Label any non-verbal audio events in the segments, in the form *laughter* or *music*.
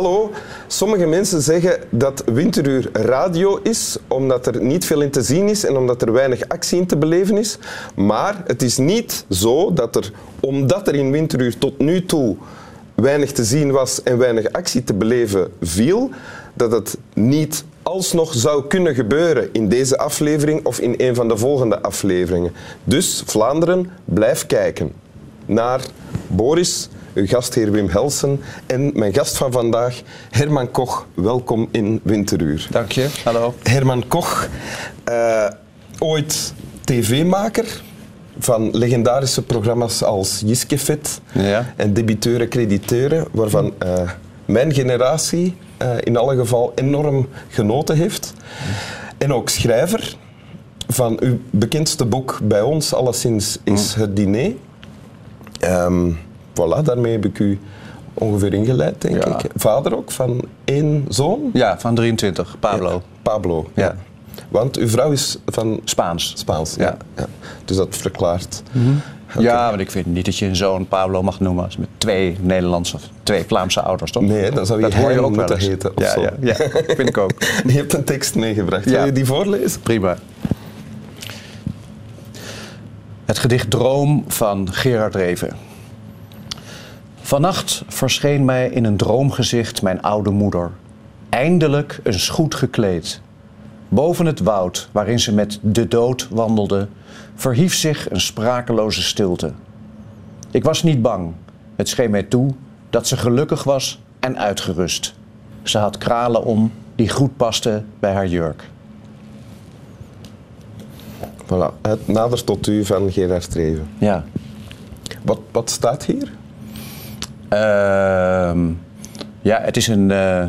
Hallo. Sommige mensen zeggen dat Winteruur radio is, omdat er niet veel in te zien is en omdat er weinig actie in te beleven is. Maar het is niet zo dat er, omdat er in Winteruur tot nu toe weinig te zien was en weinig actie te beleven viel, dat het niet alsnog zou kunnen gebeuren in deze aflevering of in een van de volgende afleveringen. Dus Vlaanderen, blijf kijken naar Boris, uw gastheer Wim Helsen en mijn gast van vandaag, Herman Koch. Welkom in Winteruur. Dank je. Hallo. Herman Koch, uh, ooit tv-maker van legendarische programma's als Jiskefit ja. en Debiteuren, Crediteuren, waarvan uh, mijn generatie uh, in alle geval enorm genoten heeft. En ook schrijver van uw bekendste boek bij ons, alleszins, is Het Diner. Um, voilà, daarmee heb ik u ongeveer ingeleid, denk Ja. ik. Vader ook van één zoon? Ja, van 23, Pablo. Ja, Pablo. Ja. Want uw vrouw is van Spaans. Spaans. Ja. Dus dat verklaart. Oké. Ja, want ik vind niet dat je een zoon Pablo mag noemen als met twee Nederlandse of twee Vlaamse ouders, toch? Nee, dan zou je dat hoor je ook wel moeten eens. heten of ja, zo. Ja, ja, vind ik ook. *laughs* Je hebt een tekst meegebracht. Wil je die voorlezen? Prima. Het gedicht Droom van Gerard Reven. Vannacht verscheen mij in een droomgezicht mijn oude moeder. Eindelijk eens goed gekleed. Boven het woud waarin ze met de dood wandelde, verhief zich een sprakeloze stilte. Ik was niet bang. Het scheen mij toe dat ze gelukkig was en uitgerust. Ze had kralen om die goed pasten bij haar jurk. Voilà. Het nadert tot u van Gerard Streven. Ja. Wat, wat staat hier? Ehm, ja, het is een eh,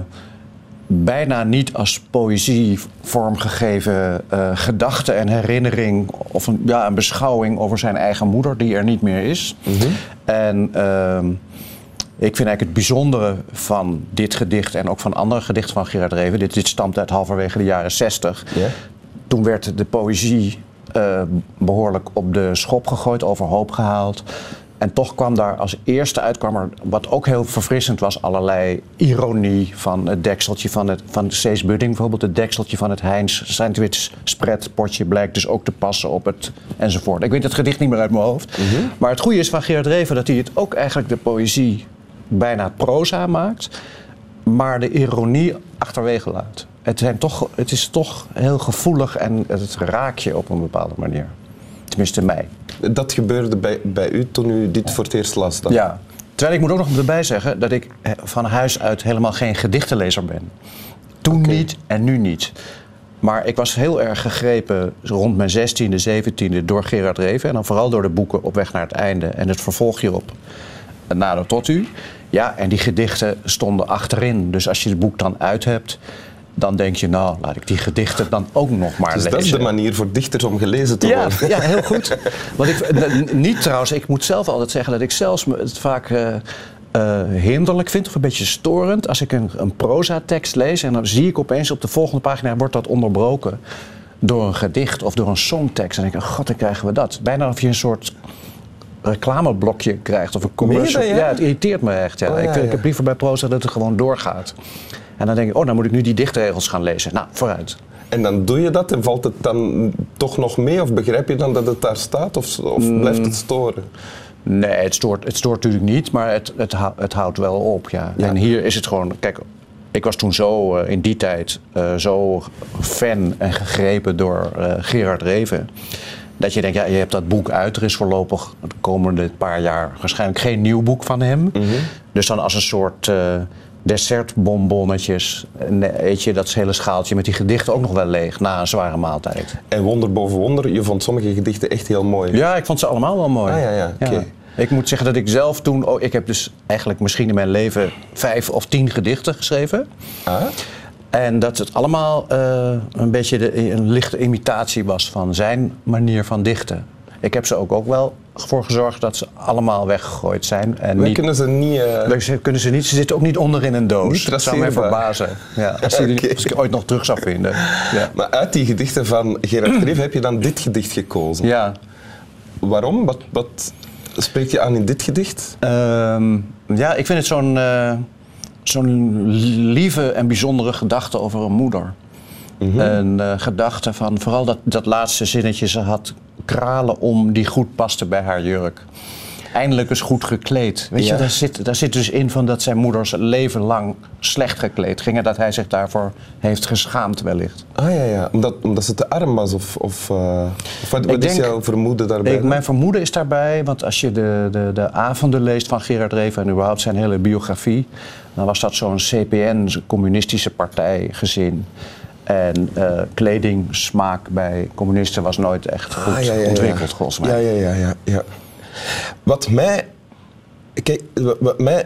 bijna niet als poëzie vormgegeven eh, gedachte en herinnering of een, ja, een beschouwing over zijn eigen moeder die er niet meer is. En ehm, ik vind eigenlijk het bijzondere van dit gedicht en ook van andere gedichten van Gerard Reven, dit, dit stamt uit halverwege de jaren 60. Ja? Toen werd de poëzie eh, behoorlijk op de schop gegooid, overhoop gehaald. En toch kwam daar als eerste uit, kwam er, wat ook heel verfrissend was, allerlei ironie van het dekseltje van, het, van Cees Budding. Bijvoorbeeld het dekseltje van het Heinz sandwich spread potje blijkt dus ook te passen op het enzovoort. Ik weet het gedicht niet meer uit mijn hoofd. Maar het goede is van Gerard Reven dat hij het ook eigenlijk de poëzie bijna proza maakt maar de ironie achterwege laat. Het, zijn toch, het is toch heel gevoelig en het raakt je op een bepaalde manier. Tenminste mij. Dat gebeurde bij, bij u toen u dit voor het eerst las dan? Ja. Terwijl ik moet ook nog erbij zeggen dat ik eh, van huis uit helemaal geen gedichtenlezer ben. Toen niet en nu niet. Maar ik was heel erg gegrepen rond mijn 16e, 17e door Gerard Reven. En dan vooral door de boeken Op weg naar het einde en het vervolg hierop. Nader tot u. Ja, en die gedichten stonden achterin. Dus als je het boek dan uit hebt, dan denk je, nou, laat ik die gedichten dan ook nog maar Dus lezen. dat is de manier voor dichters om gelezen te Ja, worden. ja, heel goed. *laughs* Want ik, niet trouwens, ik moet zelf altijd zeggen dat ik zelfs het vaak eh, eh, hinderlijk vind of een beetje storend als ik een, een proza-tekst lees en dan zie ik opeens op de volgende pagina wordt dat onderbroken door een gedicht of door een songtekst. En dan denk ik, oh god, dan krijgen we dat. Bijna of je een soort reclameblokje krijgt of een commercial. Ja? het irriteert me echt. Ja. Oh, ja, ik, ik heb liever bij proza dat het gewoon doorgaat. En dan denk ik, oh, dan moet ik nu die dichtregels gaan lezen. Nou, vooruit. En dan doe je dat en valt het dan toch nog mee? Of begrijp je dan dat het daar staat? Of, of Mm. blijft het storen? Nee, het stoort, het stoort natuurlijk niet, maar het, het, het houdt wel op. Ja. Ja. En hier is het gewoon, kijk, ik was toen zo eh, in die tijd eh, zo fan en gegrepen door eh, Gerard Reven. Dat je denkt, ja, je hebt dat boek uit. Er is voorlopig de komende paar jaar waarschijnlijk geen nieuw boek van hem. Dus dan als een soort dessertbonbonnetjes en eet je dat hele schaaltje met die gedichten ook nog wel leeg na een zware maaltijd. En wonder boven wonder, je vond sommige gedichten echt heel mooi. Ja, ik vond ze allemaal wel mooi. Ah, ja, ja, oké. Ik moet zeggen dat ik zelf toen... Oh, ik heb dus eigenlijk misschien in mijn leven vijf of tien gedichten geschreven. Ah? En dat het allemaal eh, een beetje de, een lichte imitatie was van zijn manier van dichten. Ik heb ze ook, ook wel voor gezorgd dat ze allemaal weggegooid zijn. En niet, kunnen ze niet... ze- kunnen ze niet, ze zitten ook niet onder in een doos. Dat zou mij verbazen. Ja, als, die, *laughs* als ik ooit nog terug zou vinden. Ja. Maar uit die gedichten van Gerard Reven heb je dan dit gedicht gekozen. ja. Waarom? Wat, wat spreekt je aan in dit gedicht? Ehm, ja, ik vind het zo'n eh, zo'n lieve en bijzondere gedachte over een moeder. Een eh, gedachte van vooral dat, dat laatste zinnetje. Ze had kralen om die goed paste bij haar jurk. Eindelijk is goed gekleed. Weet Ja. je, daar zit, daar zit dus in van dat zijn moeders leven lang slecht gekleed ging. En dat hij zich daarvoor heeft geschaamd wellicht. Ah ja, ja. Omdat, omdat ze te arm was? Of, of, eh, of wat, wat is jouw vermoeden daarbij? Ik, mijn vermoeden is daarbij, want als je de, de, de avonden leest van Gerard Reven en überhaupt zijn hele biografie, dan was dat zo'n CPN, communistische partijgezin. En eh kledingsmaak bij communisten was nooit echt goed Ah, ja, ja, ja. ontwikkeld, volgens mij. Ja, ja, ja, ja, ja. Wat mij... Kijk, wat, mij...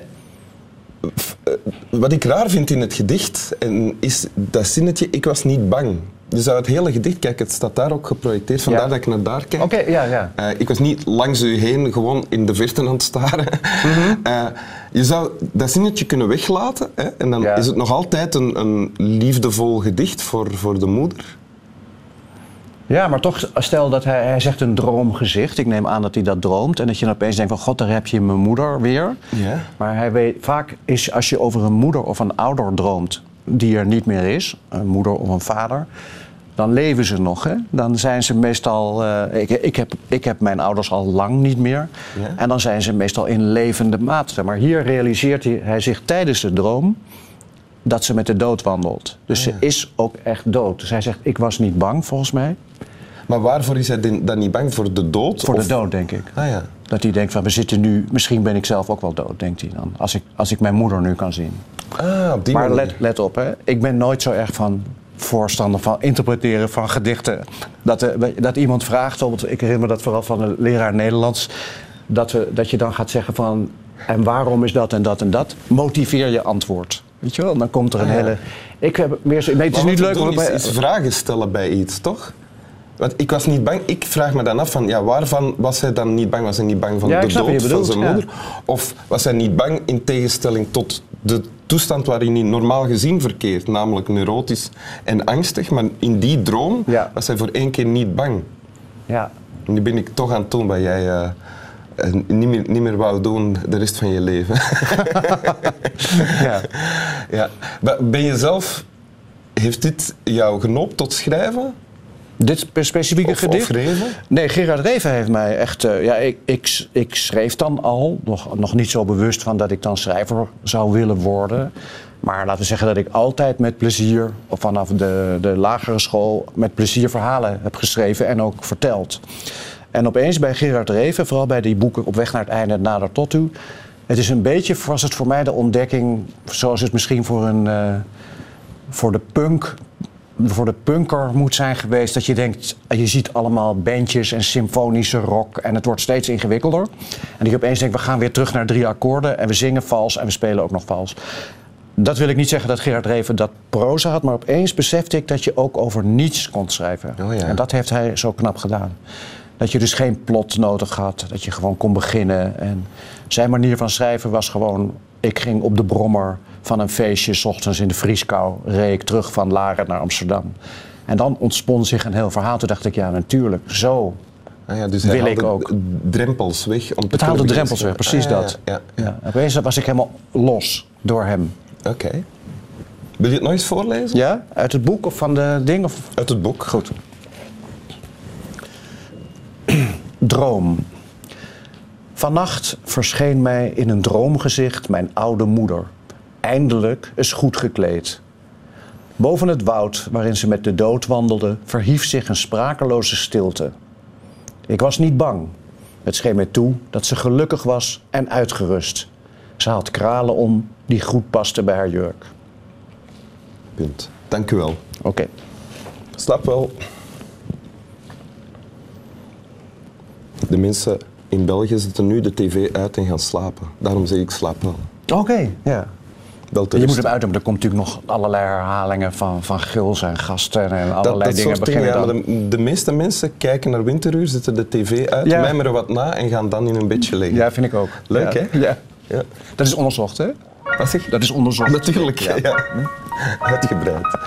eh, Wat ik raar vind in het gedicht, en is dat zinnetje, ik was niet bang. Dus uit het hele gedicht, kijk, het staat daar ook geprojecteerd, vandaar Ja. dat ik naar daar kijk. Oké, ja, ja. Eh, ik was niet langs u heen gewoon in de verte aan het staren. Mhm. *laughs* Eh, je zou dat zinnetje kunnen weglaten hè, en dan Ja. is het nog altijd een, een liefdevol gedicht voor, voor de moeder. Ja, maar toch, stel dat hij, hij zegt een droomgezicht. Ik neem aan dat hij dat droomt. En dat je dan opeens denkt van, god, daar heb je mijn moeder weer. Ja. Maar hij weet, vaak is als je over een moeder of een ouder droomt die er niet meer is, een moeder of een vader, dan leven ze nog. Hè? Dan zijn ze meestal. eh, ik, ik, heb, ik heb mijn ouders al lang niet meer. Ja. En dan zijn ze meestal in levende mate. Maar hier realiseert hij, hij zich tijdens de droom dat ze met de dood wandelt. Dus ze is ook echt dood. Dus hij zegt: Ik was niet bang, volgens mij. Maar waarvoor is hij dan niet bang? Voor de dood? Voor Of- de dood, denk ik. Ah ja. Dat hij denkt van we zitten nu, misschien ben ik zelf ook wel dood, denkt hij dan. Als ik, als ik mijn moeder nu kan zien. Ah, op die Maar let, let op, hè. ik ben nooit zo erg van voorstander van interpreteren van gedichten. Dat, eh, dat iemand vraagt, bijvoorbeeld, ik herinner me dat vooral van een leraar Nederlands, dat, we, dat je dan gaat zeggen van en waarom is dat en dat en dat? Motiveer je antwoord. Weet je wel? Dan komt er een Ah, ja. hele. Ik heb meer zo. Nee, het is niet leuk om is, is vragen stellen bij iets, toch? Want ik was niet bang. Ik vraag me dan af van, ja, waarvan was hij dan niet bang? Was hij niet bang van Ja, de dood van zijn ja. moeder? Of was hij niet bang in tegenstelling tot de toestand waarin hij normaal gezien verkeert, namelijk neurotisch en angstig, maar in die droom Ja. was hij voor één keer niet bang. Ja. Nu ben ik toch aan het doen wat jij eh, eh, niet, meer, niet meer wou doen de rest van je leven. *laughs* ja. ja. Ben je zelf, heeft dit jou genoopt tot schrijven? Dit spe- specifieke Of, gedicht? of Reven? Nee, Gerard Reven heeft mij echt. eh, ja, ik, ik, ik schreef dan al, nog, nog niet zo bewust van dat ik dan schrijver zou willen worden. Maar laten we zeggen dat ik altijd met plezier, of vanaf de, de lagere school, met plezier verhalen heb geschreven en ook verteld. En opeens bij Gerard Reven, vooral bij die boeken Op weg naar het einde, Nader tot u. Het is een beetje, was het voor mij de ontdekking, zoals het misschien voor een. eh, voor de punk voor de punker moet zijn geweest dat je denkt, je ziet allemaal bandjes en symfonische rock en het wordt steeds ingewikkelder. En dat je opeens denkt, we gaan weer terug naar drie akkoorden en we zingen vals en we spelen ook nog vals. Dat wil ik niet zeggen dat Gerard Reven dat proza had, maar opeens besefte ik dat je ook over niets kon schrijven. Oh ja. En dat heeft hij zo knap gedaan. Dat je dus geen plot nodig had, dat je gewoon kon beginnen. En zijn manier van schrijven was gewoon, ik ging op de brommer van een feestje, s ochtends in de vrieskou, reed ik terug van Laren naar Amsterdam. En dan ontspon zich een heel verhaal. Toen dacht ik, ja natuurlijk, zo. Ah ja, dus Wil ik ook. drempels weg om te Het haalde drempels weg, precies Ah, dat. Ja, ja, ja. Ja. Opeens was ik helemaal los door hem. Oké. Wil je het nog eens voorlezen? Ja? Uit het boek of van de ding? Of... Uit het boek. Goed. Droom. Vannacht verscheen mij in een droomgezicht mijn oude moeder. Eindelijk is goed gekleed. Boven het woud waarin ze met de dood wandelde, verhief zich een sprakeloze stilte. Ik was niet bang. Het scheen mij toe dat ze gelukkig was en uitgerust. Ze had kralen om die goed pasten bij haar jurk. Punt. Dank u wel. Oké. Slaap wel. De mensen in België zetten nu de tv uit en gaan slapen. Daarom zeg ik slaap wel. Oké, ja. Wel te Je moet hem uitdoen, maar er komt natuurlijk nog allerlei herhalingen van, van Guls en gasten en allerlei dat dingen beginnen ja, dan. maar de, de meeste mensen kijken naar winteruur, zetten de tv uit, Ja. mijmeren wat na en gaan dan in hun bedje liggen. Ja, vind ik ook. Leuk, ja. hè? Ja. Ja. Dat is onderzocht, hè? Dat is onderzocht. Natuurlijk, Ja. *laughs* ja. Uitgebreid.